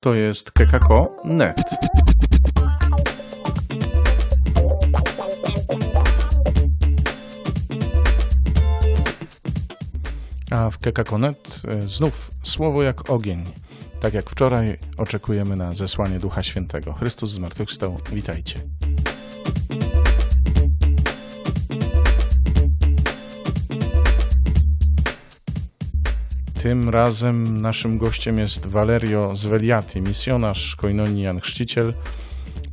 To jest kekako.net. A w kekako.net e, znów słowo jak ogień. Tak jak wczoraj oczekujemy na zesłanie Ducha Świętego. Chrystus zmartwychwstał. Witajcie. Tym razem naszym gościem jest Valerio Zveliati, misjonarz Koinonii Jan Chrzciciel,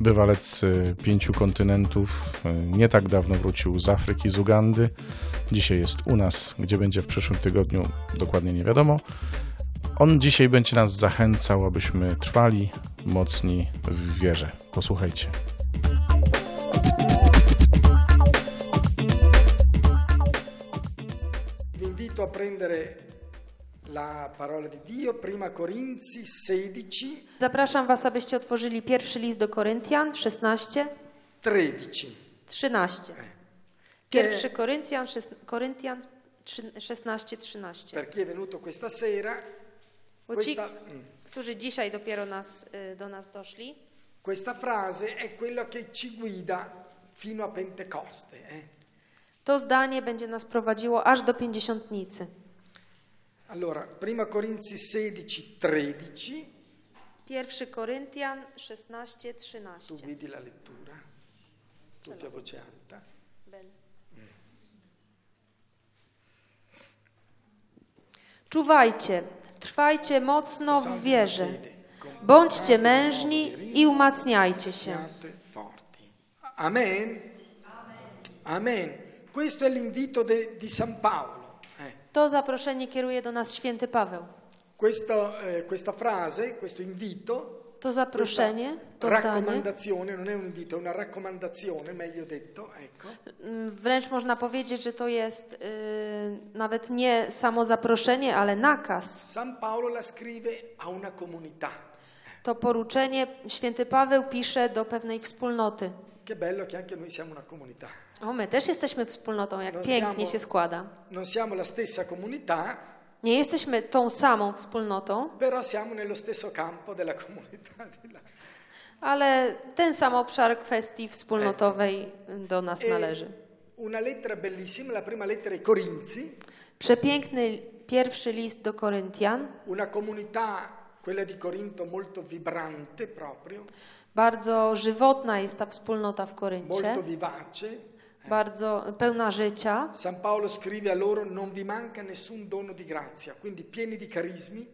bywalec y, pięciu kontynentów. Y, Nie tak dawno wrócił z Afryki, z Ugandy. Dzisiaj jest u nas, gdzie będzie w przyszłym tygodniu, dokładnie nie wiadomo. On dzisiaj będzie nas zachęcał, abyśmy trwali mocni w wierze. Posłuchajcie. La parola di Dio, prima Corinzi 16, Zapraszam Was, abyście otworzyli pierwszy list do Koryntian 16, 13. 13. Pierwszy Koryntian, Koryntian trzy- 16, 13. Per chi è venuto questa sera, Bo ci, questa, mm, którzy dzisiaj dopiero nas, y, do nas doszli, questa frase è quello che ci guida fino a Pentecoste. eh. to zdanie będzie nas prowadziło aż do Pięćdziesiątnicy. Allora, prima Corinzi 16, 13, Pierwszy Koryntian 16, tu 13. vedi la lettura, tutti a voce alta. Ben. Czuwajcie, trwajcie mocno w wierze. Bądźcie mężni i umacniajcie się. Amen. Amen. Questo è l'invito di San Paolo. To zaproszenie kieruje do nas święty Paweł. Questo, eh, questa frase, questo invito, To zaproszenie, to zdanie, raccomandazione, non è un invito, è una raccomandazione, meglio detto, ecco, mm, wręcz można powiedzieć, że to jest y, nawet nie samo zaproszenie, ale nakaz. San Paolo la scrive a una comunità. To poruczenie święty Paweł pisze do pewnej wspólnoty. Che bello che anche noi siamo una comunità. O, my też jesteśmy wspólnotą, jak No pięknie siamo- się składa. Non siamo la stessa comunità, Nie jesteśmy tą samą wspólnotą, però siamo nello stesso campo della comunità ale ten sam obszar kwestii wspólnotowej do nas E należy. una lettera bellissima, la prima lettera ai Corinzi, Przepiękny pierwszy list do Koryntian, una comunità, quella di Corinto, molto vibrante proprio, bardzo żywotna jest ta wspólnota w Koryncie, molto vivace. Bardzo pełna życia. San Paolo scrive a loro non vi manca nessun dono di grazia, quindi pieni di carismi,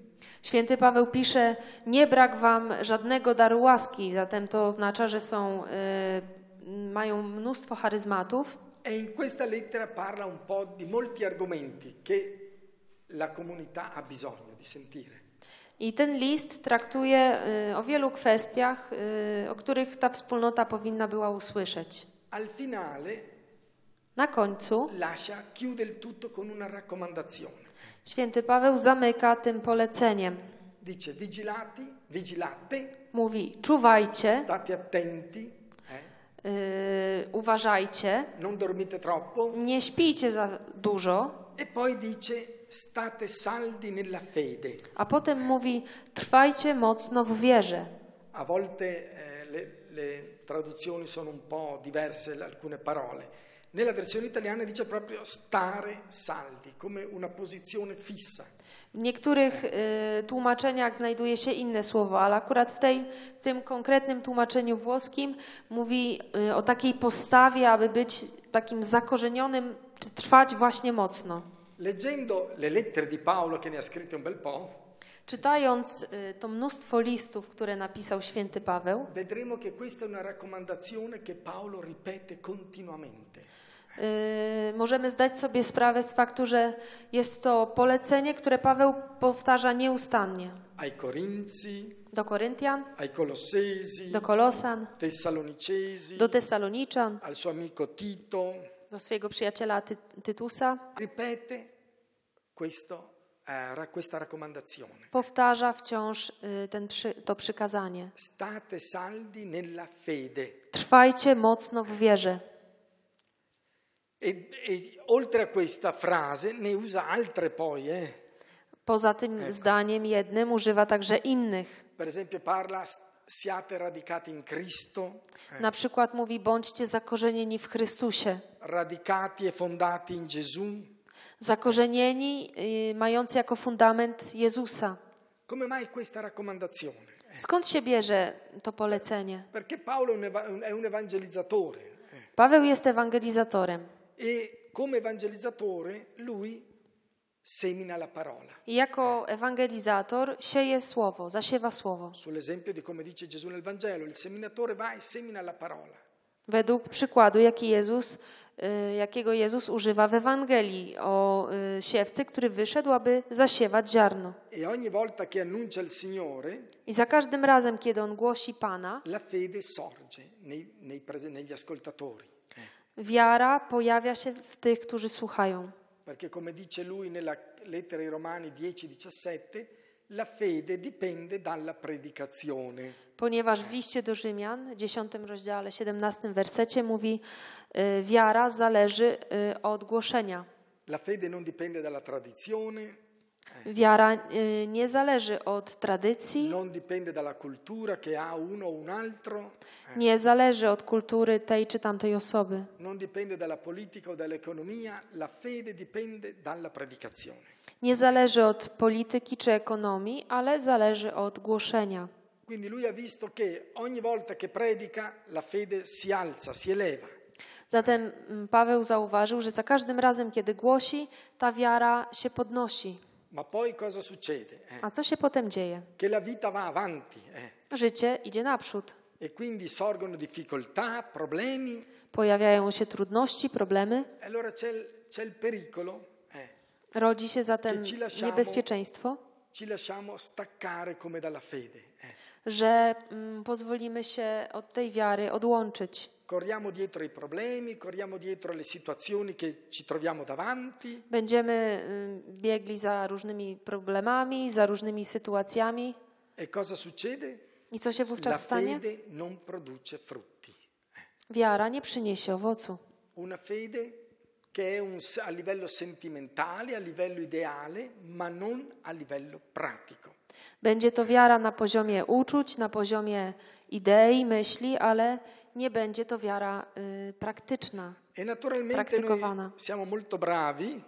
Święty Paweł pisze, nie brak wam żadnego daru łaski, zatem to oznacza, że są, y, mają mnóstwo charyzmatów. e in questa lettera parla un po' di molti argomenti che la comunità ha bisogno di sentire. I ten list traktuje y, o wielu kwestiach, y, o których ta wspólnota powinna była usłyszeć. Al finale Na końcu lascia, chiude il tutto con una raccomandazione. święty Paweł zamyka tym poleceniem. Dice vigilati, vigilate, Mówi, czuwajcie, state attenti, eh, y, uważajcie, non dormite troppo. nie śpijcie za dużo, E poi dice state saldi nella fede. a potem mówi, trwajcie mocno w wierze. A volte eh, le, le traduzioni sono un po' diverse, alcune parole. Nella versione italiana dice proprio stare saldi, come una posizione fissa. W niektórych y, tłumaczeniach znajduje się inne słowo, ale akurat w, tej, w tym konkretnym tłumaczeniu włoskim mówi y, o takiej postawie, aby być takim zakorzenionym, czy trwać właśnie mocno. Leggendo le lettere di Paolo, che ne ha scritte un bel po', Czytając y, to mnóstwo listów, które napisał święty Paweł, vedremo che questa è una raccomandazione che Paolo ripete continuamente. Y, możemy zdać sobie sprawę z faktu, że jest to polecenie, które Paweł powtarza nieustannie. Ai Corinzi, Do Koryntian, ai Colossesi, do Kolosan, Tessalonicesi, do Tesaloniczan, al suo amico Tito, do swojego przyjaciela Ty Tytusa. ripete questo, eh, ra- questa raccomandazione. powtarza wciąż y, ten to przykazanie. State saldi nella fede. Trwajcie mocno w wierze. E, e oltre a questa frase ne usa altre poi, eh. Poza tym zdaniem jednym używa także innych. per esempio parla "S- siate radicati in Cristo, Na przykład mówi, bądźcie zakorzenieni w Chrystusie. radicati e fondati in Gesù. Zakorzenieni, y, mający jako fundament Jezusa. Come mai questa raccomandazione? Eh, Skąd się bierze to polecenie? Perché Paolo è un eva- è un evangelizzatore eh, Paweł jest ewangelizatorem. E come evangelizzatore lui semina la parola. I jako ewangelizator sieje słowo, zasiewa słowo. Sull'esempio di come dice Gesù nel Vangelo, il seminatore va e semina la parola. Według przykładu, jaki Jezus, y, jakiego Jezus używa w Ewangelii o y, siewcy, który wyszedł, aby zasiewać ziarno. E ogni volta che annuncia il Signore, I za każdym razem, kiedy on głosi Pana, la fede sorge nei- nei negli ascoltatori. Wiara pojawia się w tych, którzy słuchają. Perché come dice lui nella lettera ai Romani 10-17, la fede dipende dalla predicazione. Ponieważ w liście do Rzymian, 10 rozdziale, 17 wersecie mówi, y, wiara zależy y, od głoszenia. La fede non dipende dalla tradizione, Wiara y, nie zależy od tradycji, altro, nie zależy od kultury tej czy tamtej osoby. Nie zależy od polityki czy ekonomii, ale zależy od głoszenia. Quindi lui ha visto che ogni volta che predica la fede si alza, si eleva. Zatem mm, Paweł zauważył, że za każdym razem, kiedy głosi, ta wiara się podnosi. Ma poi cosa succede? Eh, A co się potem dzieje? Che la vita va avanti eh, Życie idzie naprzód. e quindi sorgono difficoltà, problemi, Pojawiają się trudności, problemy. e allora c'è il, c'è il pericolo, eh, Rodzi się zatem niebezpieczeństwo, ci lasciamo staccare come dalla fede. Że mm, pozwolimy się od tej wiary odłączyć. Corriamo dietro ai problemi, corriamo dietro alle situazioni che ci troviamo davanti Będziemy mm, biegli za różnymi problemami, za różnymi sytuacjami. e cosa succede? I co się La wówczas stanie? fede non produce frutti. Wiara nie przyniesie owocu. Una fede che è un a livello sentimentale, a livello ideale, ma non a livello pratico. Będzie to wiara na poziomie uczuć, na poziomie idei, myśli, ale nie będzie to wiara y, praktyczna. E naturalmente noi siamo molto bravi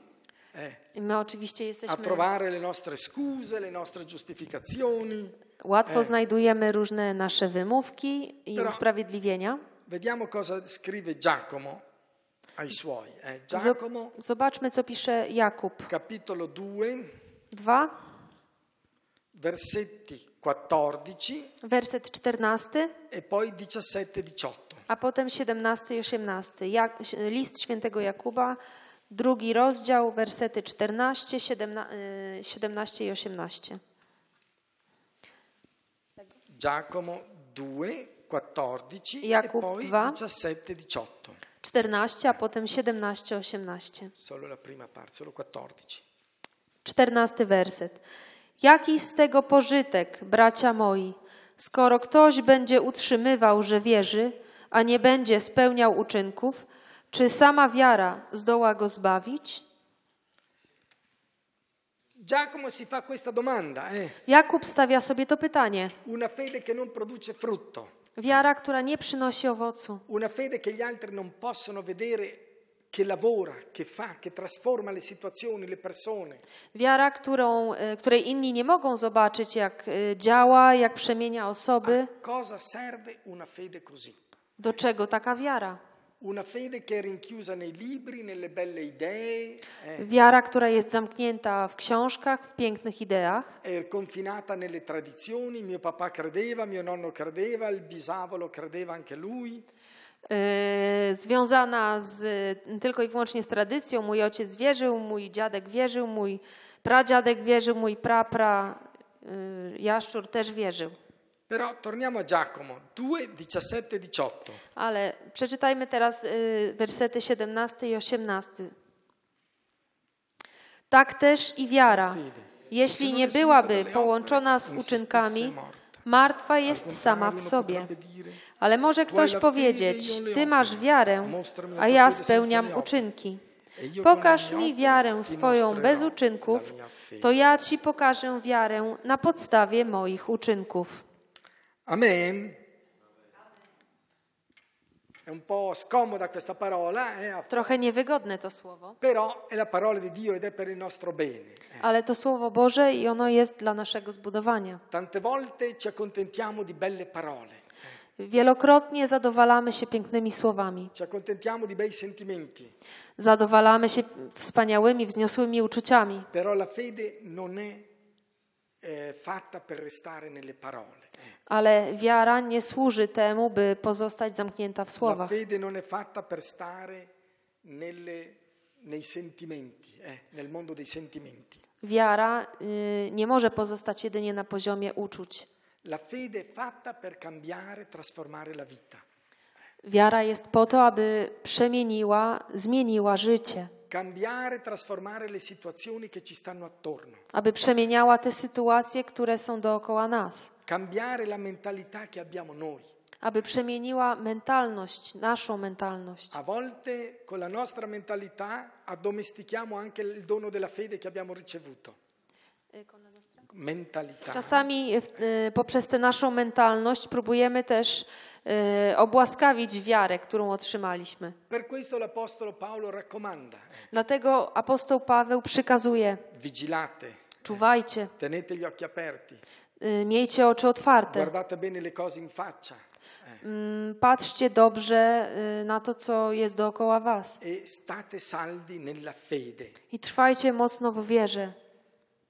eh, my oczywiście a jesteśmy. trovare le nostre scuse, le nostre giustificazioni. Łatwo znajdujemy różne nasze wymówki i Però- usprawiedliwienia. Vediamo cosa scrive Giacomo ai suoi. Eh, Giacomo, Zobaczmy, co pisze Jakub. capitolo 2, 2, versetti 14 werset 14, e poi 17-18. a potem 17 i 18. Jak, list świętego Jakuba, drugi rozdział, wersety 14, 17, y, 17 i 18. Giacomo 2, 14 e Jakub poi 2. 17-18. 14, a potem 17, 18. Solo la prima parte, solo 14. Czternasty werset. Jaki z tego pożytek, bracia moi, skoro ktoś będzie utrzymywał, że wierzy, a nie będzie spełniał uczynków, czy sama wiara zdoła go zbawić? Giacomo si fa questa domanda, eh? Jakub stawia sobie to pytanie. una fede che non produce frutto, Wiara, która nie przynosi owocu. una fede che gli altri non possono vedere che lavora, che fa, che trasforma le situazioni, le persone. Wiara, którą, e, której inni nie mogą zobaczyć, jak e, działa, jak przemienia osoby. Cosa serve una fede così? Do czego taka wiara? Wiara, która jest zamknięta w książkach, w pięknych ideach. confinata nelle tradizioni. Mio papà credeva, mio nonno credeva, il bisavolo credeva anche lui. Yy, związana z, tylko i wyłącznie z tradycją. Mój ojciec wierzył, mój dziadek wierzył, mój pradziadek wierzył, mój prapra yy, jaszczur też wierzył. Però torniamo a Giacomo 2, 17 18. Ale przeczytajmy teraz yy, wersety 17 i 18. Tak też i wiara, jeśli nie byłaby połączona z uczynkami, martwa jest sama w sobie. Ale może ktoś powiedzieć, ty masz wiarę, a ja spełniam uczynki. E Pokaż mi wiarę swoją bez uczynków, to ja ci pokażę wiarę na podstawie moich uczynków. Amen. È un po' scomoda questa parola, eh, Trochę niewygodne to słowo, però è la parola di Dio ed è per il nostro bene. eh. ale to słowo Boże i ono jest dla naszego zbudowania. Tante volte ci accontentiamo di belle parole, Wielokrotnie zadowalamy się pięknymi słowami, ci accontentiamo di bei sentimenti, zadowalamy się wspaniałymi, wzniosłymi uczuciami, però la fede non è ale wiara nie służy temu, by pozostać zamknięta w La słowach. fede non è fatta per stare nelle- nei sentimenti, eh, nel mondo dei sentimenti. Wiara y, nie może pozostać jedynie na poziomie uczuć. La fede è fatta per cambiare, trasformare la vita. Wiara jest po to, aby przemieniła, zmieniła życie, Cambiare, trasformare le situazioni che ci stanno attorno. aby przemieniała te sytuacje, które są dookoła nas, Cambiare la mentalità che abbiamo noi. aby przemieniła mentalność, naszą mentalność. A volte con la nostra mentalità addomestichiamo anche il dono della fede che abbiamo ricevuto. Mentalità. Czasami y, poprzez tę naszą mentalność próbujemy też y, obłaskawić wiarę, którą otrzymaliśmy. Raccomanda, Dlatego apostoł Paweł przykazuje: vigilate, czuwajcie, tenete gli occhi aperti, miejcie oczy otwarte, guardate bene le cose in faccia mm, patrzcie dobrze na to, co jest dookoła was. E i trwajcie mocno w wierze.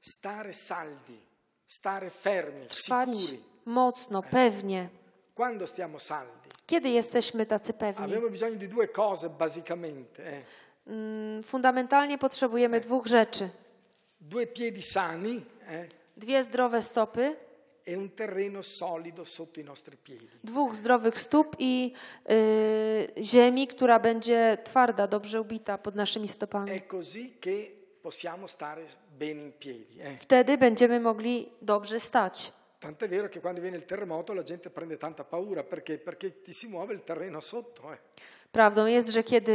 Stare saldi, stare fermi, Trwać sicuri. mocno, pewnie. Quando stiamo saldi? Kiedy jesteśmy tacy pewni? Abbiamo bisogno di due cose basicamente, eh. Mm, Fundamentalnie potrzebujemy dwóch rzeczy: due piedi sani eh, dwie zdrowe stopy, e un terreno solido sotto i nostri piedi. dwóch zdrowych stóp i y, ziemi, która będzie twarda, dobrze ubita pod naszymi stopami. È così che possiamo stare bene in piedi. eh. Wtedy będziemy mogli dobrze stać. Tant'è vero che quando viene il terremoto la gente prende tanta paura perché, perché ti si muove il terreno sotto. eh. Prawdą jest, że kiedy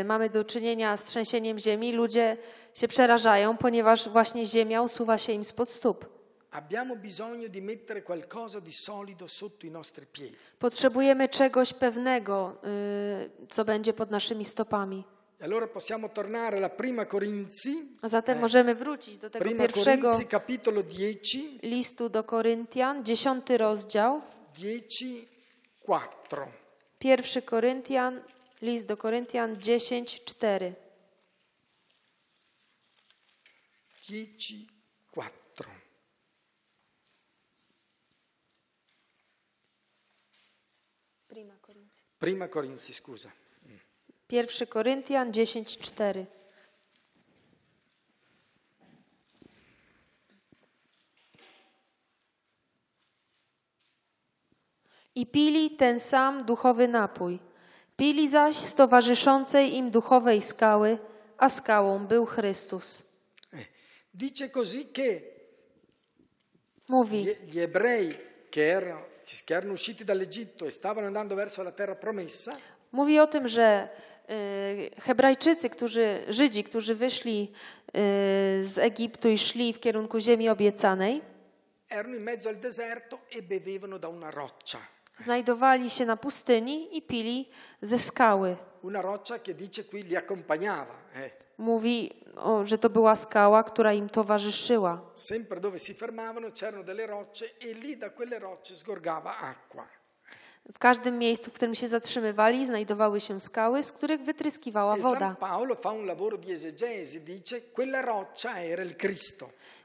y, mamy do czynienia z trzęsieniem ziemi, ludzie się przerażają, ponieważ właśnie ziemia usuwa się im spod stóp. Abbiamo bisogno di mettere qualcosa di solido sotto i nostri piedi. Potrzebujemy czegoś pewnego, y, co będzie pod naszymi stopami. E allora possiamo tornare alla prima Corinzi, A zatem możemy wrócić do tego prima pierwszego Corinzi capitolo 10, listu do Koryntian, dziesiąty rozdział, 10, 4. pierwszy Koryntian, list do Koryntian 10, 4. 10, 4. Prima Corinzi, scusa. Pierwszy Koryntian 10, 4. I pili ten sam duchowy napój. Pili zaś z towarzyszącej im duchowej skały, a skałą był Chrystus. Eh, Dice così che Mówi, gli, ebrei che erano, che erano usciti dall'Egitto e stavano andando verso la terra promessa, mówi o tym, że Hebrajczycy, którzy, Żydzi, którzy wyszli y, z Egiptu i szli w kierunku ziemi obiecanej, e znajdowali się na pustyni i pili ze skały. Eh. Mówi, o, że to była skała, która im towarzyszyła. Sempre dove si fermavano c'erano delle rocce e lì da quelle rocce sgorgava acqua. W każdym miejscu, w którym się zatrzymywali, znajdowały się skały, z których wytryskiwała E woda.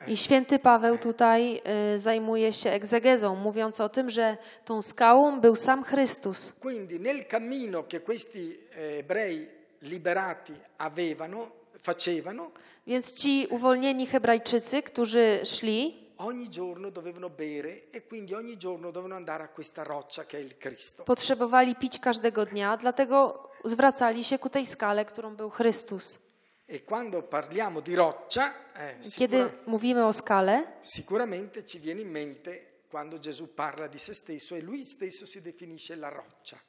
I święty Paweł tutaj y, zajmuje się egzegezą, mówiąc o tym, że tą skałą był sam Chrystus. Quindi nel cammino che questi eh, ebrei liberati avevano, facevano, Więc ci uwolnieni Hebrajczycy, którzy szli, ogni giorno dovevano bere e quindi ogni giorno dovevano andare a questa roccia che è il Cristo. potrzebowali pić każdego dnia, dlatego zwracali się ku tej skale, którą był Chrystus. E quando parliamo di roccia, eh, Kiedy mówimy o skale, sicuramente ci viene in mente quando Gesù parla di se stesso e lui stesso si definisce la roccia.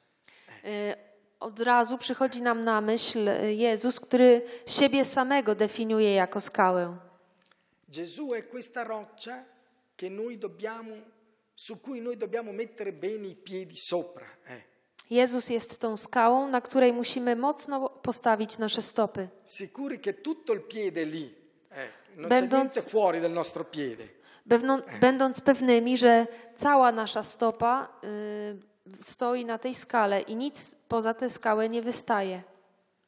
y, od razu przychodzi nam na myśl Jezus, który siebie samego definiuje jako skałę. Gesù è questa roccia che noi dobbiamo, su cui noi dobbiamo mettere bene i piedi sopra. eh. Jezus jest tą skałą, na której musimy mocno postawić nasze stopy. Sicuri che tutto il piede è lì, eh, non Ben c'è fuori del nostro piede. Będą, będąc pewnymi, że cała nasza stopa y, stoi na tej skale i nic poza tę skałę nie wystaje.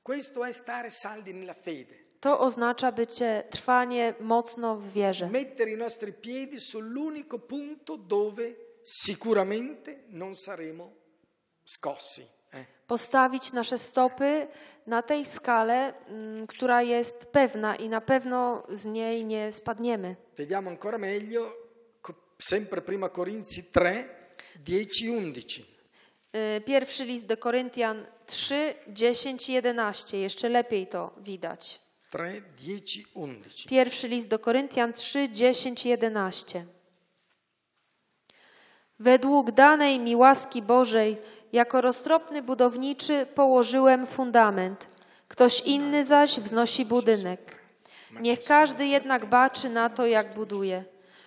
Questo è stare saldi nella fede, To oznacza bycie, trwanie mocno w wierze. mettere i nostri piedi sull'unico punto dove sicuramente non saremo scossi. eh. Postawić nasze stopy na tej skale, mm, która jest pewna i na pewno z niej nie spadniemy. Vediamo ancora meglio, sempre prima Corinzi 3, 10, 11. Y, Pierwszy list do Koryntian 3, 10, 11. Jeszcze lepiej to widać. 3, 10, 11. Pierwszy list do Koryntian 3, 10, 11. Według danej mi łaski Bożej, jako roztropny budowniczy położyłem fundament. Ktoś inny zaś wznosi budynek. Niech każdy jednak baczy na to, jak buduje.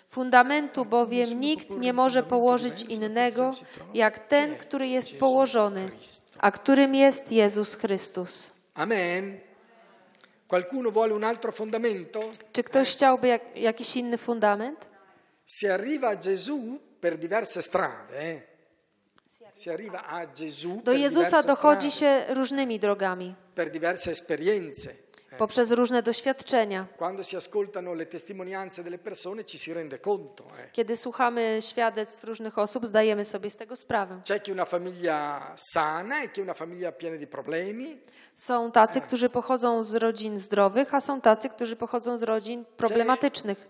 Fundamentu bowiem nikt nie może położyć innego, jak ten, który jest położony, a którym jest Jezus Chrystus. Amen. Qualcuno vuole un altro fondamento? Czy ktoś chciałby jak, jakiś inny fundament? Si arriva a Gesù per diverse strade. eh. Si arriva a Gesù Do Jezusa dochodzi strade, się różnymi drogami, per diverse esperienze. poprzez różne doświadczenia. Quando si ascoltano le testimonianze delle persone ci si rende conto. eh. Kiedy słuchamy świadectw różnych osób, zdajemy sobie z tego sprawę. C'è chi una famiglia sana e chi una famiglia piena di problemi. Są tacy, którzy pochodzą z rodzin zdrowych, a są tacy, którzy pochodzą z rodzin problematycznych.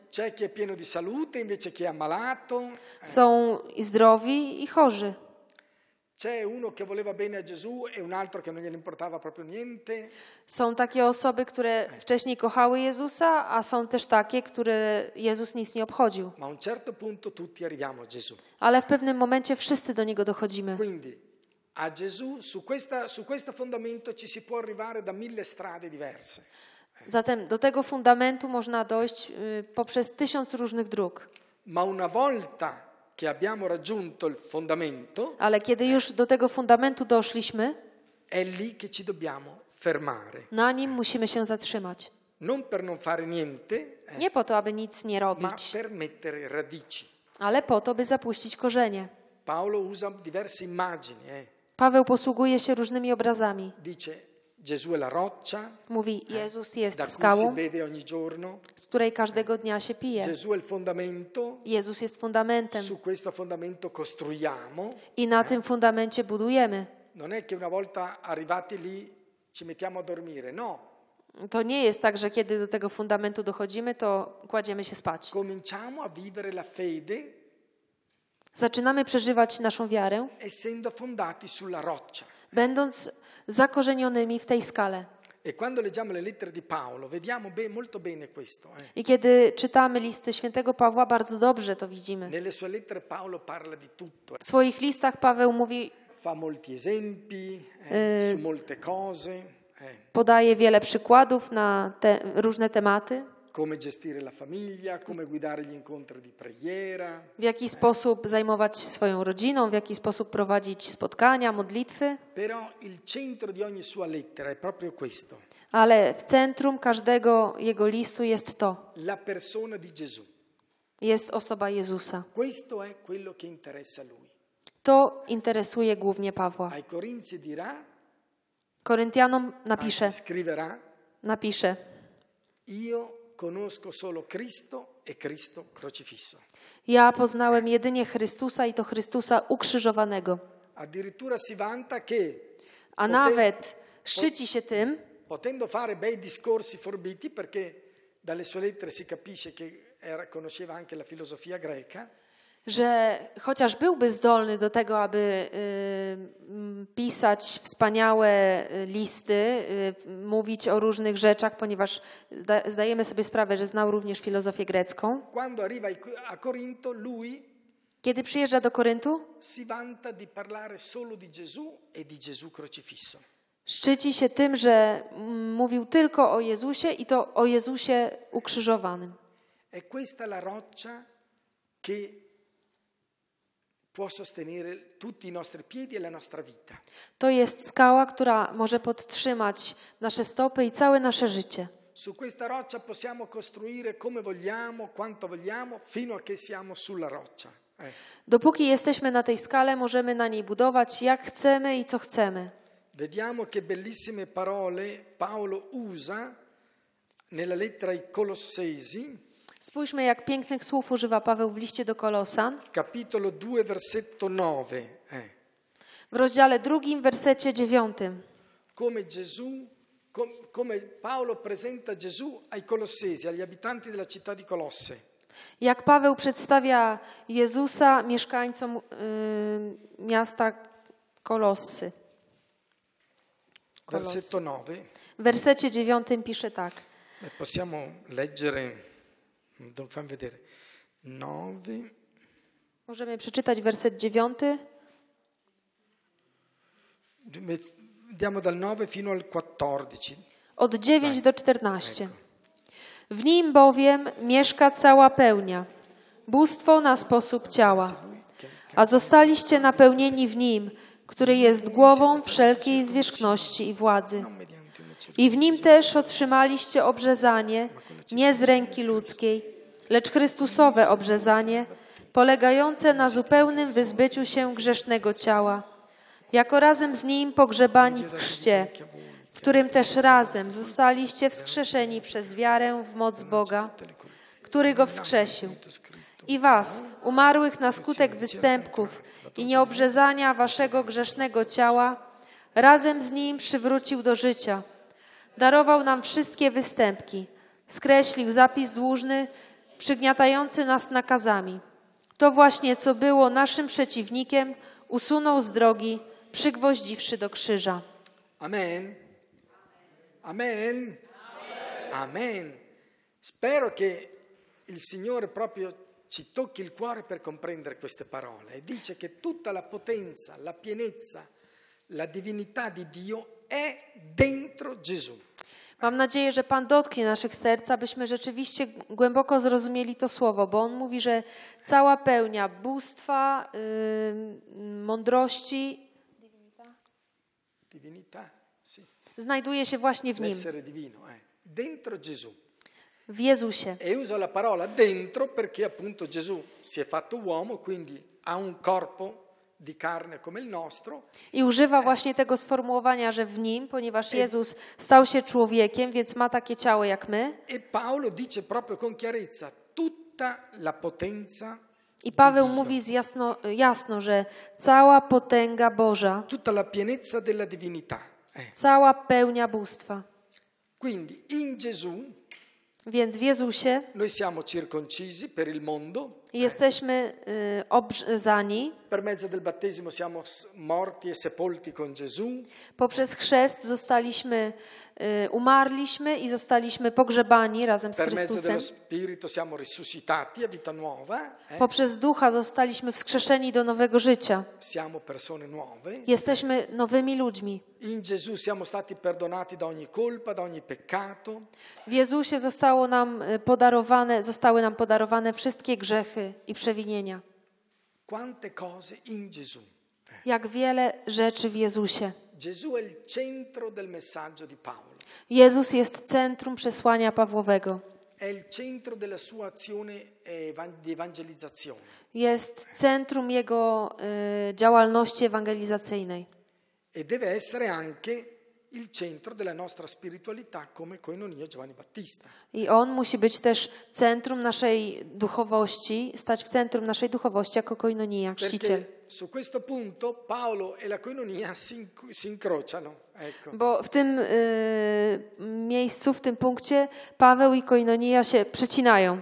Ammalato. Są i zdrowi, i chorzy. E. Są takie osoby, które wcześniej kochały Jezusa, a są też takie, które Jezus nic nie obchodził. Ale w pewnym momencie wszyscy do Niego dochodzimy. Quindi a Gesù, su, questa- su questo fondamento ci si può arrivare da mille strade diverse. Zatem do tego fundamentu można dojść y, poprzez tysiąc różnych dróg. Ma una volta che abbiamo raggiunto il fondamento, Ale kiedy już do tego fundamentu doszliśmy, è lì che ci dobbiamo fermare. na nim musimy się zatrzymać. Non per non fare niente, eh, Nie po to, aby nic nie ma robić, per mettere radici. ale po to, by zapuścić korzenie. Paolo usa diverse immagini. eh. Paweł posługuje się różnymi obrazami. Dice Gesù è la roccia Mówi, Jezus jest da cui si skałą, beve ogni giorno. z której każdego dnia się pije. Gesù è il fondamento. Jezus jest fundamentem Su questo fondamento costruiamo. i na tym fundamencie budujemy. Non è che una volta arrivati lì ci mettiamo a dormire, no. To nie jest tak, że kiedy do tego fundamentu dochodzimy, to kładziemy się spać. Cominciamo a vivere la fede Zaczynamy przeżywać naszą wiarę, essendo fondati sulla roccia. będąc zakorzenionymi w tej skale. E quando leggiamo le lettere di Paolo vediamo be- molto bene questo. eh. I kiedy czytamy listy świętego Pawła, bardzo dobrze to widzimy. Nelle sue lettere Paolo parla di tutto, eh. W swoich listach Paweł mówi, fa molti esempi eh, su molte cose, eh. podaje wiele przykładów na te różne tematy, come gestire la famiglia, come guidare gli incontri di preghiera. w jaki sposób zajmować się swoją rodziną, w jaki sposób prowadzić spotkania, modlitwy, Però il centro di ogni sua lettera è proprio questo, ale w centrum każdego jego listu jest to, la persona di Gesù. jest osoba Jezusa. Questo è quello che interessa a lui. To interesuje głównie Pawła. Ai Corinzi dirà, Koryntianom napisze, anzi scriverà, napisze, io conosco solo Cristo e Cristo crocifisso. ja poznałem jedynie Chrystusa i to Chrystusa ukrzyżowanego. Addirittura si vanta che, A nawet szczyci się tym, potendo fare bei discorsi forbiti, perché dalle sue lettere si capisce che era- conosceva anche la filosofia greca, że chociaż byłby zdolny do tego, aby y, pisać wspaniałe y, listy, y, mówić o różnych rzeczach, ponieważ zda, zdajemy sobie sprawę, że znał również filozofię grecką. Kiedy przyjeżdża do Koryntu, e szczyci się tym, że mm, mówił tylko o Jezusie i to o Jezusie ukrzyżowanym. È questa la roccia che può sostenere tutti i nostri piedi e la nostra vita. To jest skała, która może podtrzymać nasze stopy i całe nasze życie. Su questa roccia possiamo costruire come vogliamo, quanto vogliamo, fino a che siamo sulla roccia. Eh. Dopóki jesteśmy na tej skale, możemy na niej budować jak chcemy i co chcemy. Vediamo che bellissime parole Paolo usa nella lettera ai Colossesi, Spójrzmy, jak pięknych słów używa Paweł w liście do Kolosan. capitolo 2, versetto 9. eh. W rozdziale drugim, wersecie dziewiątym. Come Gesù, com- come Paolo presenta Gesù ai Colossesi, agli abitanti della città di Colosse. Jak Paweł przedstawia Jezusa mieszkańcom y, miasta Kolossy. Kolossy. Versetto 9. W wersecie dziewiątym pisze tak. Eh, Possiamo leggere, fammi vedere, 9, Możemy przeczytać werset dziewiąty. vediamo dal 9 fino al 14. Od 9 do 14. W nim bowiem mieszka cała pełnia, bóstwo na sposób ciała. A zostaliście napełnieni w nim, który jest głową wszelkiej zwierzchności i władzy. I w nim też otrzymaliście obrzezanie, nie z ręki ludzkiej, lecz Chrystusowe obrzezanie, polegające na zupełnym wyzbyciu się grzesznego ciała, jako razem z nim pogrzebani w chrzcie, w którym też razem zostaliście wskrzeszeni przez wiarę w moc Boga, który go wskrzesił. I was, umarłych na skutek występków i nieobrzezania waszego grzesznego ciała, razem z nim przywrócił do życia. Darował nam wszystkie występki, skreślił zapis dłużny, przygniatający nas nakazami. To właśnie, co było naszym przeciwnikiem, usunął z drogi, przygwoździwszy do krzyża. Amen. Amen. Amen. Spero che il Signore proprio ci tocchi il cuore per comprendere queste parole. E dice che tutta la potenza, la pienezza, la divinità di Dio è dentro Gesù. Mam nadzieję, że Pan dotknie naszych serc, abyśmy rzeczywiście głęboko zrozumieli to słowo, bo On mówi, że cała pełnia bóstwa, yy, mądrości znajduje się właśnie w Nim, eh. dentro Gesù. w Jezusie. E uso la parola dentro perché appunto Gesù si è fatto uomo, quindi ha un corpo I używa właśnie tego sformułowania, że w Nim, ponieważ Jezus stał się człowiekiem, więc ma takie ciało jak my. E Paolo dice proprio con chiarezza tutta la potenza, I Paweł mówi z jasno, jasno, że cała potęga Boża, tutta la pienezza della divinità. Eh. cała pełnia bóstwa. Quindi in Gesù Więc w Jezusie noi siamo circoncisi per il mondo, jesteśmy y, obrzezani, per mezzo del battesimo siamo s- morti e sepolti con Gesù, poprzez chrzest zostaliśmy, umarliśmy i zostaliśmy pogrzebani razem z Chrystusem. eh. Poprzez Ducha zostaliśmy wskrzeszeni do nowego życia. Jesteśmy nowymi ludźmi. W Jezusie zostało nam y, podarowane, zostały nam podarowane wszystkie grzechy i przewinienia. Quante cose in Gesù. Jak wiele rzeczy w Jezusie. Jezus jest centrum przesłania Pawłowego. eh. Jest centrum jego y, działalności ewangelizacyjnej. e deve essere anche il centro della nostra spiritualità come Koinonia Giovanni Battista. I on musi być też centrum naszej duchowości, stać w centrum naszej duchowości jako koinonia, chrzciciel. Perché su questo punto Paolo e la Koinonia si, si incrociano. Ecco. Bo w tym y, miejscu, w tym punkcie Paweł i koinonia się przecinają.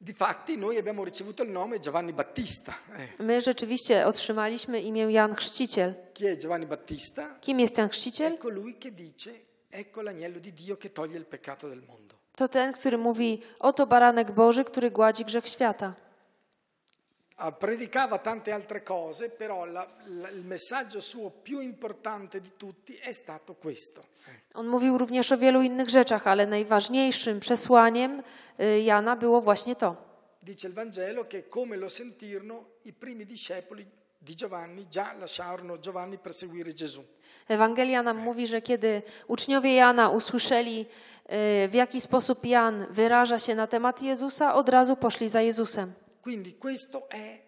Difatti noi abbiamo ricevuto il nome Giovanni Battista. My rzeczywiście otrzymaliśmy imię Jan Chrzciciel. Chi è Giovanni Battista? Kim jest Jan Chrzciciel? È colui che dice ecco l'agnello di Dio che toglie il peccato del mondo. To ten, który mówi, oto baranek Boży, który gładzi grzech świata. Ah, predicava tante altre cose, però la- la- il messaggio suo più importante di tutti è stato questo. On mówił również o wielu innych rzeczach, ale najważniejszym przesłaniem y, Jana było właśnie to. Dice il Vangelo che come lo sentirono i primi discepoli di Giovanni già lasciarono Giovanni per seguire Gesù. Ewangelia nam mówi, że kiedy uczniowie Jana usłyszeli, y, w jaki sposób Jan wyraża się na temat Jezusa, od razu poszli za Jezusem. Quindi questo è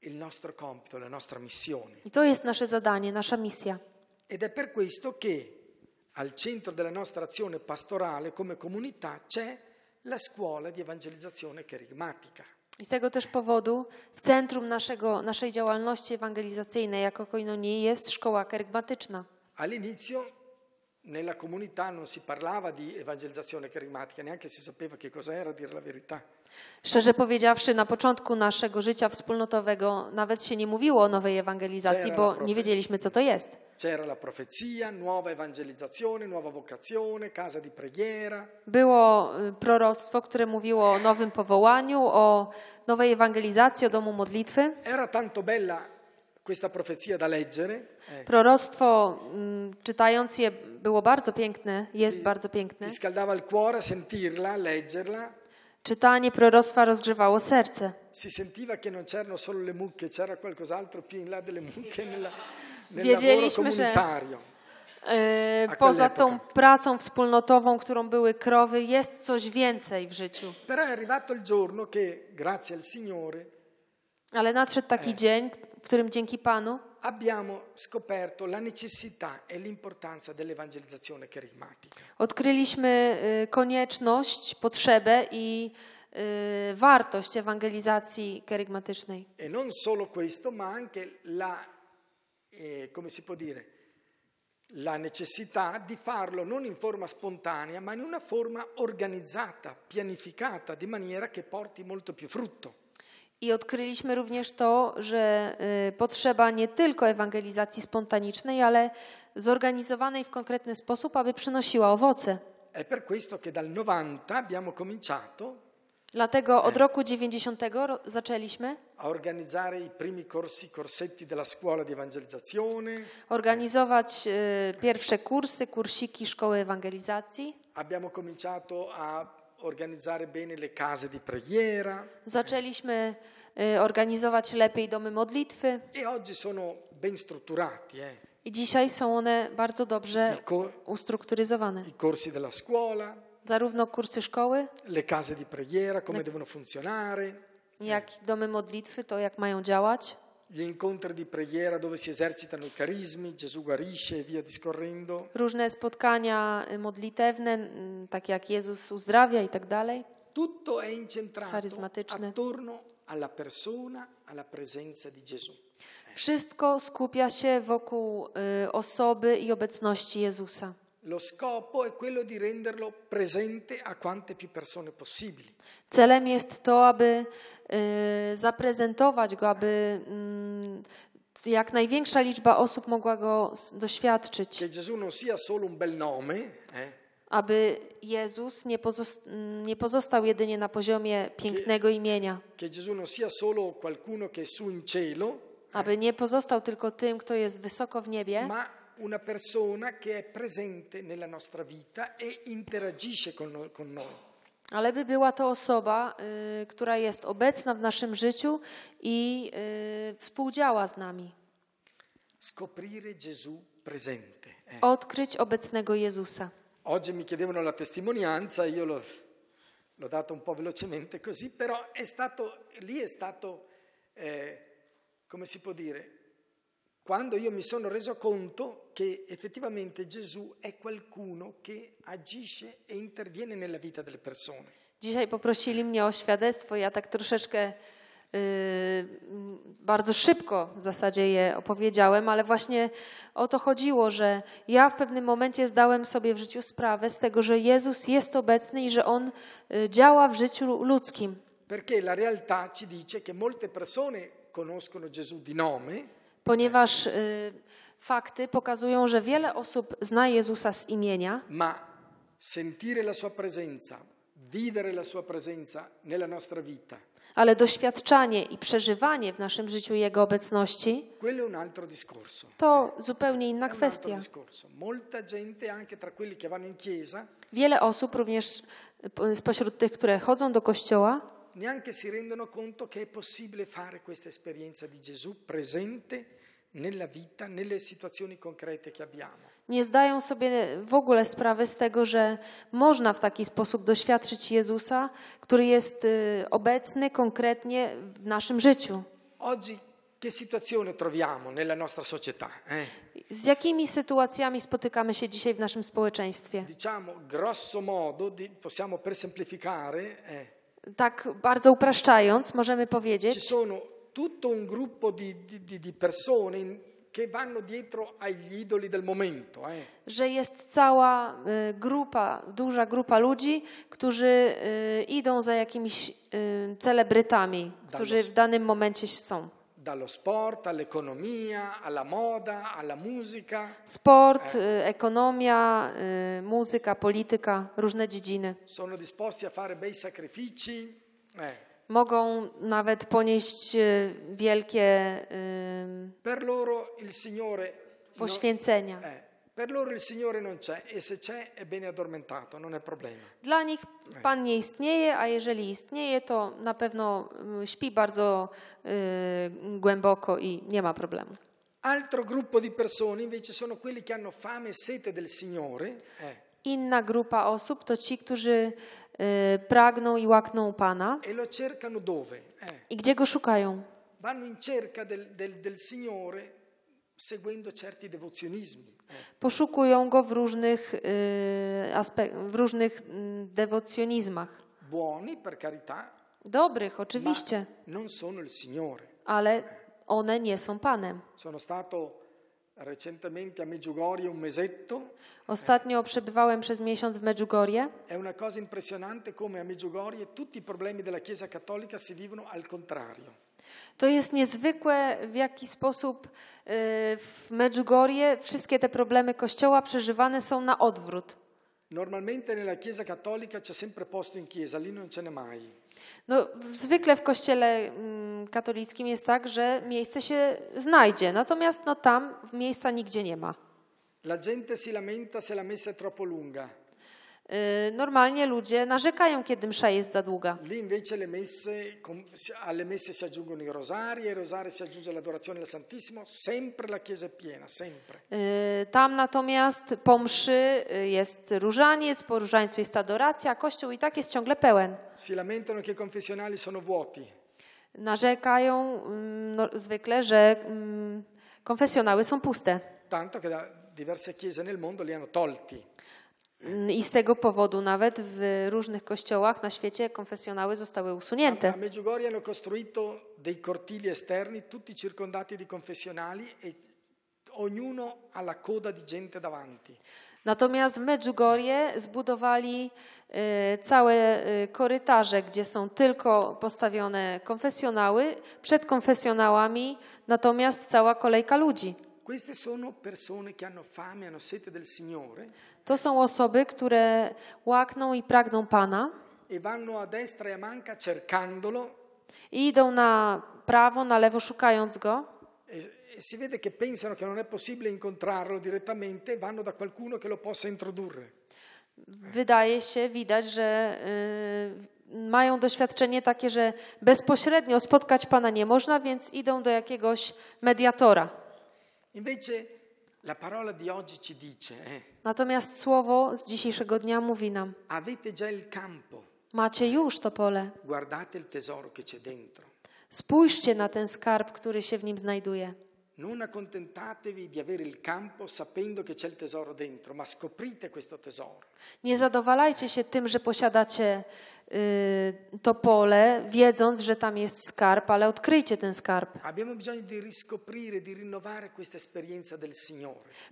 il nostro compito, la nostra missione. I to jest nasze zadanie, nasza misja. Ed è per questo che al centro della nostra azione pastorale come comunità c'è la scuola di evangelizzazione kerygmatica. I z tego też powodu w centrum naszego, naszej działalności ewangelizacyjnej jako koinonii jest szkoła kerygmatyczna. All'inizio nella comunità non si parlava di evangelizzazione kerygmatica, neanche si sapeva che cos'era, a dire la verità. Szczerze powiedziawszy, na początku naszego życia wspólnotowego nawet się nie mówiło o nowej ewangelizacji, bo nie wiedzieliśmy, co to jest. C'era la profezia, nuova evangelizzazione, nuova vocazione, casa di preghiera, Było y, proroctwo, które mówiło o nowym powołaniu, o nowej ewangelizacji, o domu modlitwy. Era tanto bella questa profezia da leggere, eh, Proroctwo, mm, czytając je, było bardzo piękne, jest bardzo piękne. ti scaldava il cuore sentirla, leggerla, Czytanie proroctwa rozgrzewało serce. si sentiva che non c'erano solo le mucche, c'era qualcos'altro più in là delle mucche nella, nel lavoro Wiedzieliśmy, że-. E, Poza tą pracą wspólnotową, którą były krowy, jest coś więcej w życiu. Però è arrivato il giorno che, grazie al Signore, Ale nadszedł taki dzień, w którym dzięki Panu abbiamo scoperto la necessità e l'importanza dell'evangelizzazione kerygmatica. odkryliśmy konieczność, potrzebę i wartość ewangelizacji kerygmatycznej. E non solo questo, ma anche la, eh, come si può dire, la necessità di farlo non in forma spontanea, ma in una forma organizzata, pianificata, di maniera che porti molto più frutto. I odkryliśmy również to, że y, potrzeba nie tylko ewangelizacji spontanicznej, ale zorganizowanej w konkretny sposób, aby przynosiła owoce. È per questo che dal 90 abbiamo cominciato Dlatego od roku 90 ro- zaczęliśmy a organizzare i primi corsi, corsetti della scuola di evangelizzazione, organizować y, pierwsze kursy, kursiki szkoły ewangelizacji. abbiamo cominciato a organizzare bene le case di preghiera Zaczęliśmy y, organizować lepiej domy modlitwy e oggi sono ben strutturati. eh. i dzisiaj są one bardzo dobrze ustrukturyzowane. I corsi della scuola, Zarówno kursy szkoły, le case di preghiera, come devono funzionare, jak domy modlitwy, to jak mają działać. Gli incontri di preghiera dove si esercitano i carismi, Gesù guarisce e via discorrendo. Różne spotkania y, modlitewne, tak jak Jezus uzdrawia i tak dalej. Tutto è incentrato attorno alla persona, alla presenza di Gesù. Wszystko skupia się wokół y, osoby i obecności Jezusa. Lo scopo è quello di renderlo presente a quante più persone possibili. Celem jest to, aby zaprezentować go, aby mm, jak największa liczba osób mogła go doświadczyć, eh, aby Jezus nie, mm, nie pozostał jedynie na poziomie pięknego imienia, aby nie pozostał tylko tym, kto jest wysoko w niebie, una persona che è presente nella nostra vita e interagisce con noi. Ale by była to osoba, y, która jest obecna w naszym życiu i y, współdziała z nami. Scoprire Gesù presente. eh. Odkryć obecnego Jezusa. Oggi mi chiedevano la testimonianza, io l'ho, l'ho data un po' velocemente così, però è stato, lì è stato, eh, come si può dire, quando io mi sono reso conto che effettivamente Gesù è qualcuno che agisce e interviene nella vita delle persone. Dzisiaj poprosili mnie o świadectwo. Ja tak troszeczkę y, mm, bardzo szybko w zasadzie je opowiedziałem, ale właśnie o to chodziło, że ja w pewnym momencie zdałem sobie w życiu sprawę z tego, że Jezus jest obecny i że On y, działa w życiu ludzkim. Perché la realtà ci dice che molte persone conoscono Gesù di nome, Ponieważ y, fakty pokazują, że wiele osób zna Jezusa z imienia, ma sentire la sua presenza, vivere la sua presenza nella nostra vita Ale doświadczanie i przeżywanie w naszym życiu Jego obecności quello è un altro discorso. to zupełnie inna È un altro kwestia. discorso. Molta gente, anche tra quelli che vanno in chiesa, Wiele osób, również y, spośród tych, które chodzą do kościoła, neanche si rendono conto che è possibile fare questa esperienza di Gesù presente nella vita, nelle situazioni concrete che abbiamo. nie zdają sobie w ogóle sprawy z tego, że można w taki sposób doświadczyć Jezusa, który jest y, obecny konkretnie w naszym życiu. Oggi che situazione troviamo nella nostra società? eh? Z jakimi sytuacjami spotykamy się dzisiaj w naszym społeczeństwie? Diciamo, grosso modo, possiamo per semplificare, eh, Tak bardzo upraszczając, możemy ci powiedzieć, sono tutto un gruppo di, di- di- di persone in- che vanno dietro agli idoli del momento. eh. że jest cała y, grupa, duża grupa ludzi, którzy y, idą za jakimiś y, celebrytami, którzy w danym momencie są. Dallo sport all'economia, alla moda, alla musica. Sport, y, ekonomia, y, muzyka, polityka, różne dziedziny. Sono disposti a fare bei sacrifici. eh. Mogą nawet ponieść y, wielkie y, Per loro il Signore no- poświęcenia. eh, per loro il Signore non c'è e se c'è è bene addormentato, non è problema. Dla nich Pan nie istnieje, a jeżeli istnieje, to na pewno y, śpi bardzo y, głęboko i nie ma problemu. Altro gruppo di persone invece sono quelli che hanno fame e sete del Signore. eh, Inna grupa osób to ci, którzy y, pragną i łakną Pana. e lo cercano dove? Eh, I gdzie go szukają? vanno in cerca del, del- del Signore Poszukują go w różnych, y, w różnych mm, dewocjonizmach. Dobrych, oczywiście, ale one nie są Panem. Ostatnio przebywałem przez miesiąc w Medjugorje. È una cosa impressionante come a Meggiugorie tutti i problemi della Chiesa cattolica si vivono al contrario. To jest niezwykłe, w jaki sposób y, w Medjugorje wszystkie te problemy Kościoła przeżywane są na odwrót. Normalmente nella Chiesa cattolica c'è sempre posto in chiesa, lì non ce n'è mai. No, zwykle w kościele mm, katolickim jest tak, że miejsce się znajdzie, natomiast no, tam miejsca nigdzie nie ma. La gente si lamenta se la messa è troppo lunga. Y, Normalnie ludzie narzekają, kiedy msza jest za długa. Lì invece le messe, alle messe si aggiungono i rosari, ai rosari si aggiunge l'adorazione al Santissimo, sempre la chiesa è piena, sempre. Y, Tam natomiast po mszy y, jest różaniec, po różańcu jest adoracja, a kościół i tak jest ciągle pełen. Si lamentano che i confessionali sono vuoti. Narzekają mm, no, zwykle, że mm, konfesjonały są puste. tanto che da diverse chiese nel mondo li hanno tolti. Mm, I z tego powodu nawet w różnych kościołach na świecie konfesjonały zostały A usunięte. Medjugorje hanno costruito dei cortili esterni, tutti circondati di confessionali e ognuno ha la coda di gente davanti. Natomiast w Medjugorje zbudowali e, całe e, korytarze, gdzie są tylko postawione konfesjonały, przed konfesjonałami natomiast cała kolejka ludzi. Queste sono persone che hanno fame, hanno sete del Signore To są osoby, które łakną i pragną Pana e vanno a destra e a manca cercandolo i idą na prawo, na lewo szukając Go. e, e si vede che pensano che non è possibile incontrarlo direttamente vanno da qualcuno che lo possa introdurre. Wydaje się, widać, że y, mają doświadczenie takie, że bezpośrednio spotkać Pana nie można, więc idą do jakiegoś mediatora. Invece Natomiast słowo z dzisiejszego dnia mówi nam: avete già il campo, Macie już to pole. guardate il tesoro che c'è dentro. Spójrzcie na ten skarb, który się w nim znajduje. Non accontentatevi di avere il campo sapendo che c'è il tesoro dentro, ma scoprite questo tesoro. Nie zadowalajcie się tym, że posiadacie to pole, wiedząc, że tam jest skarb, ale odkryjcie ten skarb.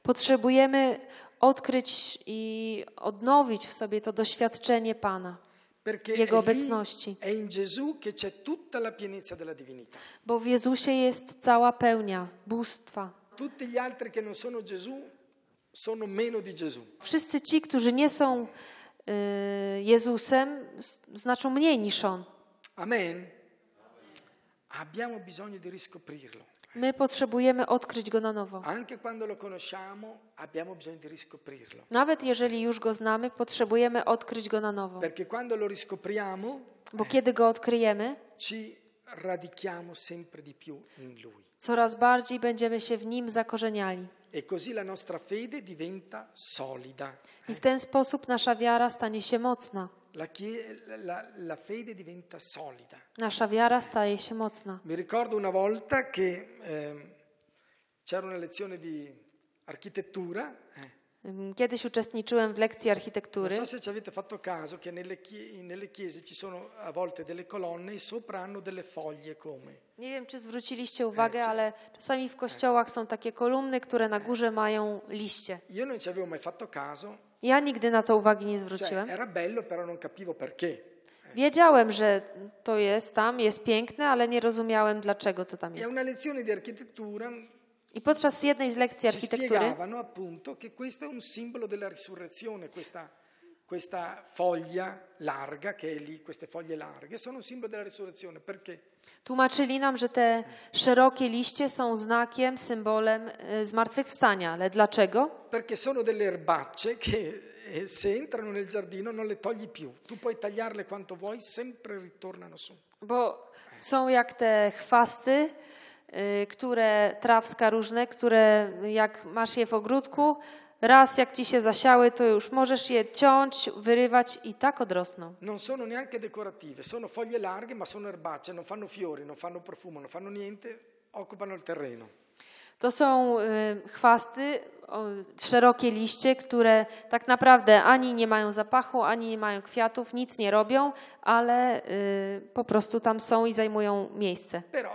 Potrzebujemy odkryć i odnowić w sobie to doświadczenie Pana, Jego obecności. bo w Jezusie jest cała pełnia bóstwa. Wszyscy ci, którzy nie są y, Jezusem, s- znaczą mniej niż On. Amen. abbiamo bisogno di riscoprirlo. My potrzebujemy odkryć go na nowo. Anche quando lo conosciamo abbiamo bisogno di riscoprirlo. Nawet jeżeli już go znamy, potrzebujemy odkryć go na nowo. Perché quando lo riscopriamo Bo kiedy go odkryjemy, ci radichiamo sempre di più in Lui. coraz bardziej będziemy się w nim zakorzeniali. E così la nostra fede diventa solida. I w ten sposób nasza wiara stanie się mocna. La, la- la fede diventa solida. Nasza wiara staje się mocna. Mi ricordo una volta che ehm, c'era una lezione di architettura. eh. Kiedyś uczestniczyłem w lekcji Non architektury. so se ci avete fatto caso che nelle, nelle chiese ci sono a volte delle colonne e sopra hanno delle foglie come. Nie wiem, czy zwróciliście uwagę, ale czasami w kościołach są takie kolumny, które na górze mają liście. Io non ci avevo mai fatto caso, Ja nigdy na to uwagi nie cioè zwróciłem. era bello però non capivo perché. Wiedziałem, że to jest tam, jest piękne, ale nie rozumiałem, dlaczego to tam jest. una lezione di architettura I podczas jednej z lekcji ci architektury spiegavano appunto che questo è un simbolo della risurrezione, questa, questa foglia larga che è lì, queste foglie larghe, sono un simbolo della risurrezione. Perché? tłumaczyli nam, że te szerokie liście są znakiem, symbolem e, zmartwychwstania. Ale dlaczego? Perché sono delle erbacce che eh, se entrano nel giardino non le togli più. Tu puoi tagliarle quanto vuoi, sempre ritornano su. Bo są jak te chwasty, które trawska różne, które jak masz je w ogródku, raz jak ci się zasiały, to już możesz je ciąć, wyrywać i tak odrosną. Non sono neanche decorative, sono foglie larghe ma sono erbacce, non fanno fiori, non fanno profumo, non fanno niente, occupano il terreno. To są y, chwasty, szerokie liście, które tak naprawdę ani nie mają zapachu, ani nie mają kwiatów, nic nie robią, ale y, po prostu tam są i zajmują miejsce. Eh.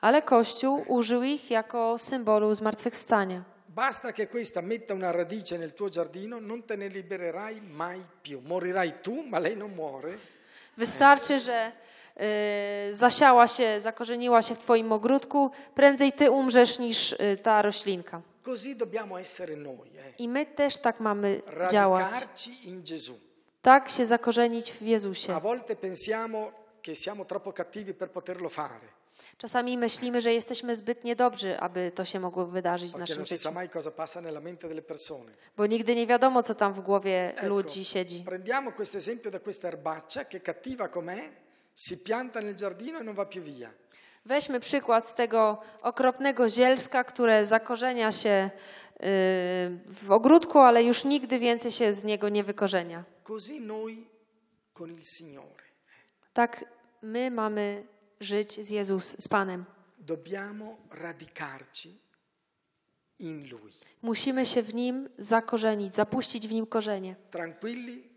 Ale Kościół użył ich jako symbolu zmartwychwstania. Basta che questa metta una radice nel tuo giardino, non te ne libererai mai più. Morirai tu, ma lei non muore. Wystarczy, że zasiała się, zakorzeniła się w Twoim ogródku, prędzej Ty umrzesz niż y, ta roślinka. Eh. I my też tak mamy działać. Tak się zakorzenić w A Jezusie. volte pensiamo che siamo troppo cattivi per poterlo fare, Czasami myślimy, że jesteśmy zbyt niedobrzy, aby to się mogło wydarzyć w naszym życiu. Bo nigdy nie wiadomo, co tam w głowie ludzi siedzi. prendiamo questo esempio da questa erbaccia che cattiva com'è, si pianta nel giardino e non va più via. Weźmy przykład z tego okropnego zielska, które zakorzenia się y, w ogródku, ale już nigdy więcej się z niego nie wykorzenia. Così noi con il Signore Tak my mamy żyć z Jezus, z Panem. dobbiamo radicarci in Lui, Musimy się w Nim zakorzenić, zapuścić w Nim korzenie. tranquilli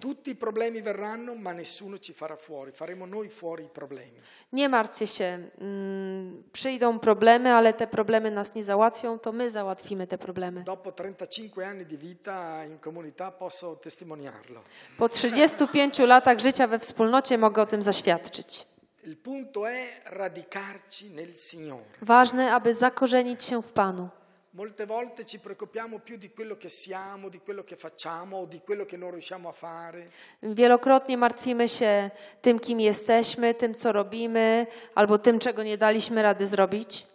tutti i problemi verranno, ma nessuno ci farà fuori, faremo noi fuori i problemi. Nie martwcie się, mm, przyjdą problemy, ale te problemy nas nie załatwią, to my załatwimy te problemy. Dopo 35 anni di vita in comunità posso testimoniarlo. Po 35 latach życia we wspólnocie mogę o tym zaświadczyć. Il punto è radicarci nel Signore. Ważne, aby zakorzenić się w Panu. Molte volte ci preoccupiamo più di quello che siamo, di quello che facciamo o di quello che non riusciamo a fare. Wielokrotnie martwimy się tym, kim jesteśmy, tym, co robimy, albo tym, czego nie daliśmy rady zrobić.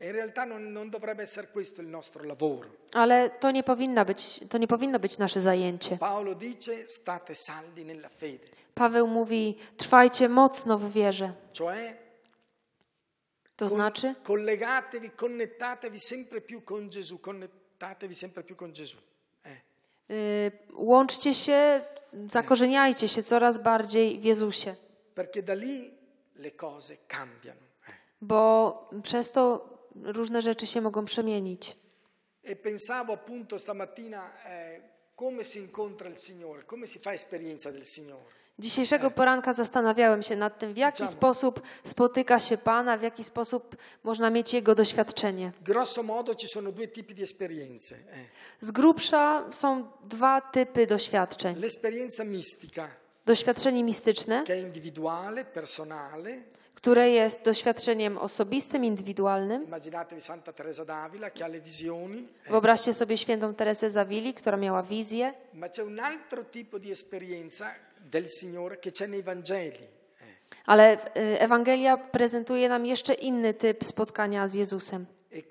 E in realtà non, non dovrebbe essere questo il nostro lavoro. Ale to nie, powinna być, to nie powinno być nasze zajęcie. Paolo dice state saldi nella fede, Paweł mówi: trwajcie mocno w wierze. cioè To znaczy, collegatevi, connettatevi sempre più con Gesù, connettatevi sempre più con Gesù. Eh. y, łączcie się, zakorzeniajcie się coraz bardziej w Jezusie, Perché da lì le cose cambiano. eh. bo przez to różne rzeczy się mogą przemienić. E pensavo appunto stamattina eh, come si incontra il Signore, come si fa esperienza del Signore. Dzisiejszego poranka zastanawiałem się nad tym, w jaki sposób spotyka się Pana, w jaki sposób można mieć Jego doświadczenie. Eh. Z grubsza są dwa typy doświadczeń. Doświadczenie mistyczne, które jest doświadczeniem osobistym, indywidualnym. Visioni, Wyobraźcie sobie świętą Teresę Zawili, która miała wizję, ma c'è un altro tipo di esperienza del Signore che c'è nei Vangeli. eh. Ale y, Ewangelia prezentuje nam jeszcze inny typ spotkania z Jezusem. E.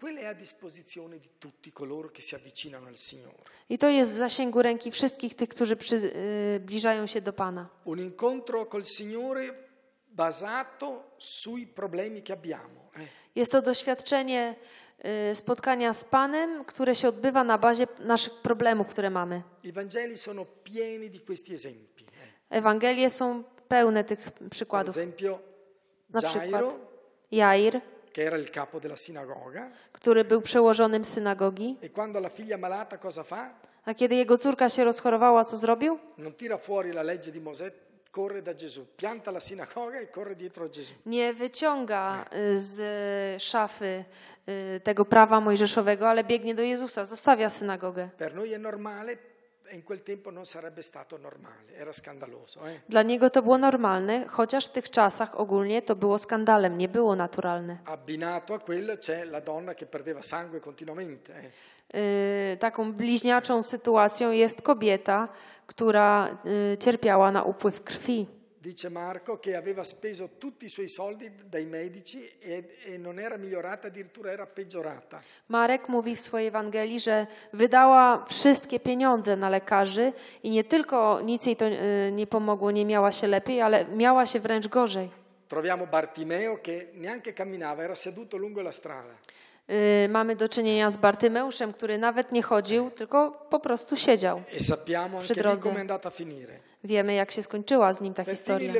I to jest w zasięgu ręki wszystkich tych, którzy przybliżają się do Pana. Un incontro col Signore basato sui problemi che abbiamo. eh. Jest to doświadczenie spotkania z Panem, które się odbywa na bazie naszych problemów, które mamy. I Vangeli sono pieni di questi esempi. Ewangelie są pełne tych przykładów. Na przykład Jair, który był przełożonym synagogi, e a kiedy jego córka się rozchorowała, co zrobił? E. Nie wyciąga y, z szafy y, tego prawa mojżeszowego, ale biegnie do Jezusa, zostawia synagogę. Per noi è normale, in quel tempo non sarebbe stato normale, era scandaloso. Dla niego to było normalne, chociaż w tych czasach ogólnie to było skandalem, nie było naturalne. Abbinato a quello c'è la donna che perdeva sangue continuamente. eh. Y, taką bliźniaczą sytuacją jest kobieta, która y, cierpiała na upływ krwi. Dice Marco che aveva speso tutti i suoi soldi dai medici e, e non era migliorata, addirittura era peggiorata. Marek mówi w swojej Ewangelii, że wydała wszystkie pieniądze na lekarzy i nie tylko nic jej to y, nie pomogło, nie miała się lepiej, ale miała się wręcz gorzej. Troviamo Bartimeo che neanche camminava, era seduto lungo la strada. Y, Mamy do czynienia z Bartymeuszem, który nawet nie chodził, tylko po prostu siedział. E sappiamo Przy anche drodze. come è andata a finire. Wiemy, jak się skończyła z nim ta historia.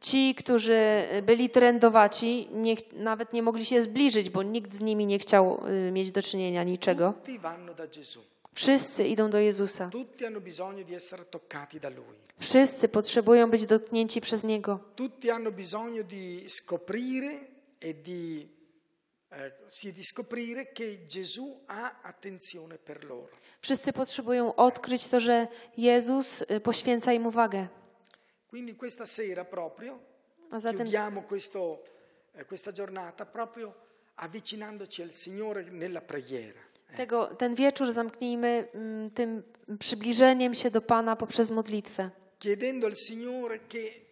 Ci, którzy byli trendowaci, nie, nawet nie mogli się zbliżyć, bo nikt z nimi nie chciał y, mieć do czynienia niczego. Wszyscy idą do Jezusa. Wszyscy potrzebują być dotknięci przez Niego. Tutti hanno bisogno di scoprire e di, eh, sì, di scoprire che Gesù ha attenzione per loro. Wszyscy potrzebują odkryć to, że Jezus y, poświęca im uwagę. Quindi questa sera proprio A zatem chiudiamo questo, eh, questa giornata proprio avvicinandoci al Signore nella preghiera. tego, ten wieczór zamknijmy mm, tym przybliżeniem się do Pana poprzez modlitwę. chiedendo al Signore che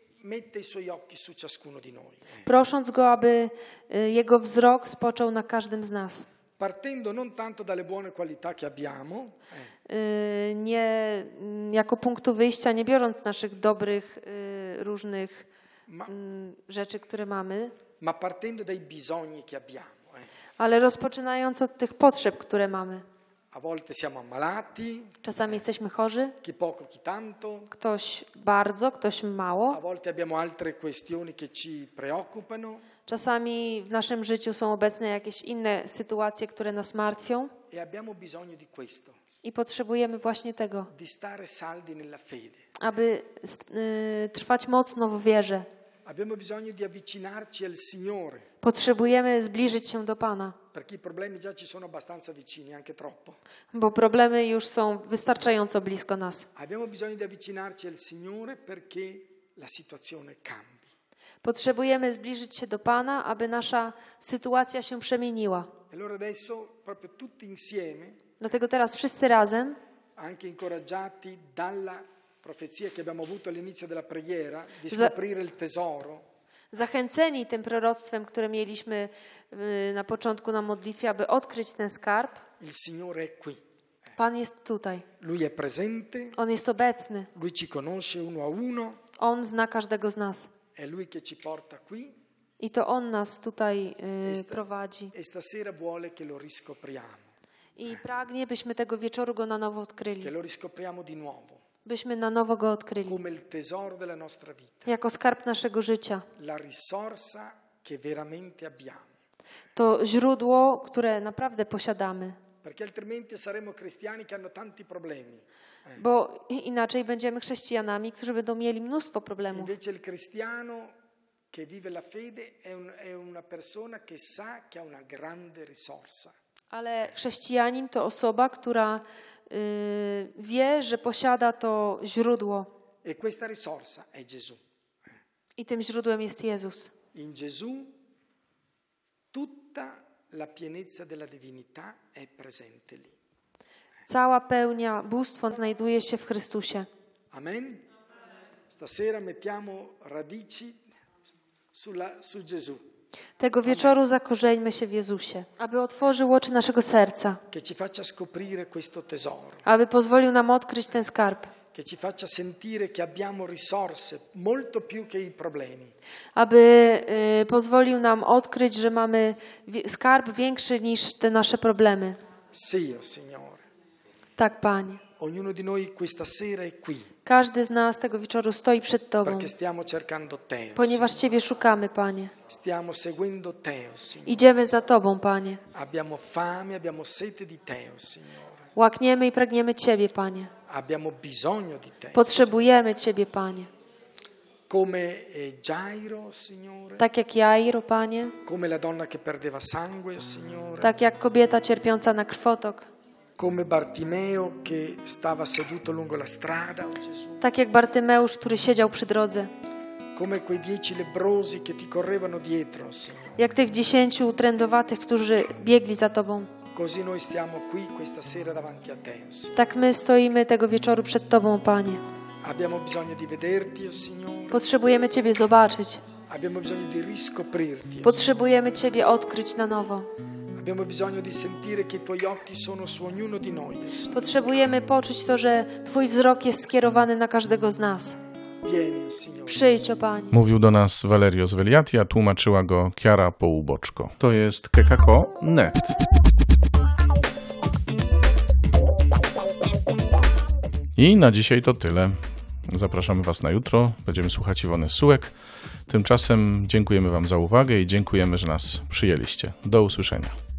Prosząc Go, aby y, Jego wzrok spoczął na każdym z nas. partendo non tanto dalle buone qualità che abbiamo, Y, Nie jako punktu wyjścia, nie biorąc naszych dobrych, y, różnych rzeczy, które mamy, ma partendo dai bisogni che abbiamo. eh. ale rozpoczynając od tych potrzeb, które mamy. A volte siamo ammalati, Czasami jesteśmy chorzy, chi poco, chi tanto, ktoś bardzo, ktoś a mało. volte abbiamo altre questioni che ci preoccupano Czasami w naszym życiu są obecne jakieś inne sytuacje, które nas martwią e abbiamo bisogno di questo, i potrzebujemy właśnie tego, di stare saldi nella fede. aby y, trwać mocno w wierze. Abbiamo bisogno di avvicinarci al Signore, Potrzebujemy zbliżyć się do Pana, bo problemy już są wystarczająco blisko nas. Potrzebujemy zbliżyć się do Pana, aby nasza sytuacja się przemieniła. E Dlatego teraz wszyscy razem, anche incoraggiati dalla profezia che abbiamo avuto all'inizio della preghiera, di scoprire il tesoro, zachęceni tym proroctwem, które mieliśmy y, na początku na modlitwie, aby odkryć ten skarb, il Signore è qui. Pan jest tutaj. Lui è presente, On jest obecny. Lui ci conosce uno a uno, On zna każdego z nas. è Lui che ci porta qui I to On nas tutaj y, prowadzi. e stasera vuole che lo riscopriamo, I pragnie, byśmy tego wieczoru go na nowo che odkryli. lo riscopriamo di nuovo, Byśmy na nowo go odkryli. Jako skarb naszego życia. To źródło, które naprawdę posiadamy. Problemi. Bo inaczej będziemy chrześcijanami, którzy będą mieli mnóstwo problemów. Ale chrześcijanin to osoba, która wie, że posiada to źródło. E questa risorsa è Gesù. I tym źródłem jest Jezus. In Gesù tutta la pienezza della divinità è presente lì. Cała pełnia, bóstwo znajduje się w Chrystusie. Amen. Stasera mettiamo radici sulla- su Gesù, Tego wieczoru zakorzeńmy się w Jezusie, aby otworzył oczy naszego serca, aby pozwolił nam odkryć ten skarb, aby y, pozwolił nam odkryć, że mamy skarb większy niż te nasze problemy. Sì, Signore. Tak, Panie. Ognuno di noi questa sera è qui Każdy z nas tego wieczoru stoi przed Tobą, perché stiamo cercando Te, ponieważ Ciebie szukamy, Panie. Idziemy za Tobą, Panie. Abbiamo fame, abbiamo sete di Te, Signore. Łakniemy i pragniemy Ciebie, Panie. Abbiamo bisogno di Te. Potrzebujemy Ciebie, Panie. Come eh. Tak jak Jairo, Panie. Come la donna che perdeva sangue, Signore. Tak jak kobieta cierpiąca na krwotok. Come Bartimeo che stava seduto lungo la strada, Gesù. Tak jak Bartymeusz, który siedział przy drodze. Come quei dieci lebrosi che ti correvano dietro, Signore. Jak tych dziesięciu utrędowatych, którzy biegli za Tobą. Così noi stiamo qui questa sera davanti a Te, Signore. Tak my stoimy tego wieczoru przed Tobą, Panie. Abbiamo bisogno di vederti, oh Signore. Potrzebujemy Ciebie zobaczyć. Abbiamo bisogno di riscoprirti. oh Potrzebujemy Ciebie odkryć na nowo. Signore. Abbiamo bisogno di sentire che i Tuoi occhi sono su ognuno di noi, Signore. Potrzebujemy poczuć to, że Twój wzrok jest skierowany na każdego z nas. Przyjdź, o Panie. Mówił do nas Valerio Sveliati, a tłumaczyła go Chiara Połuboczko. To jest kekako.net. I na dzisiaj to tyle. Zapraszamy Was na jutro. Będziemy słuchać Iwony Sułek. Tymczasem dziękujemy Wam za uwagę i dziękujemy, że nas przyjęliście. Do usłyszenia.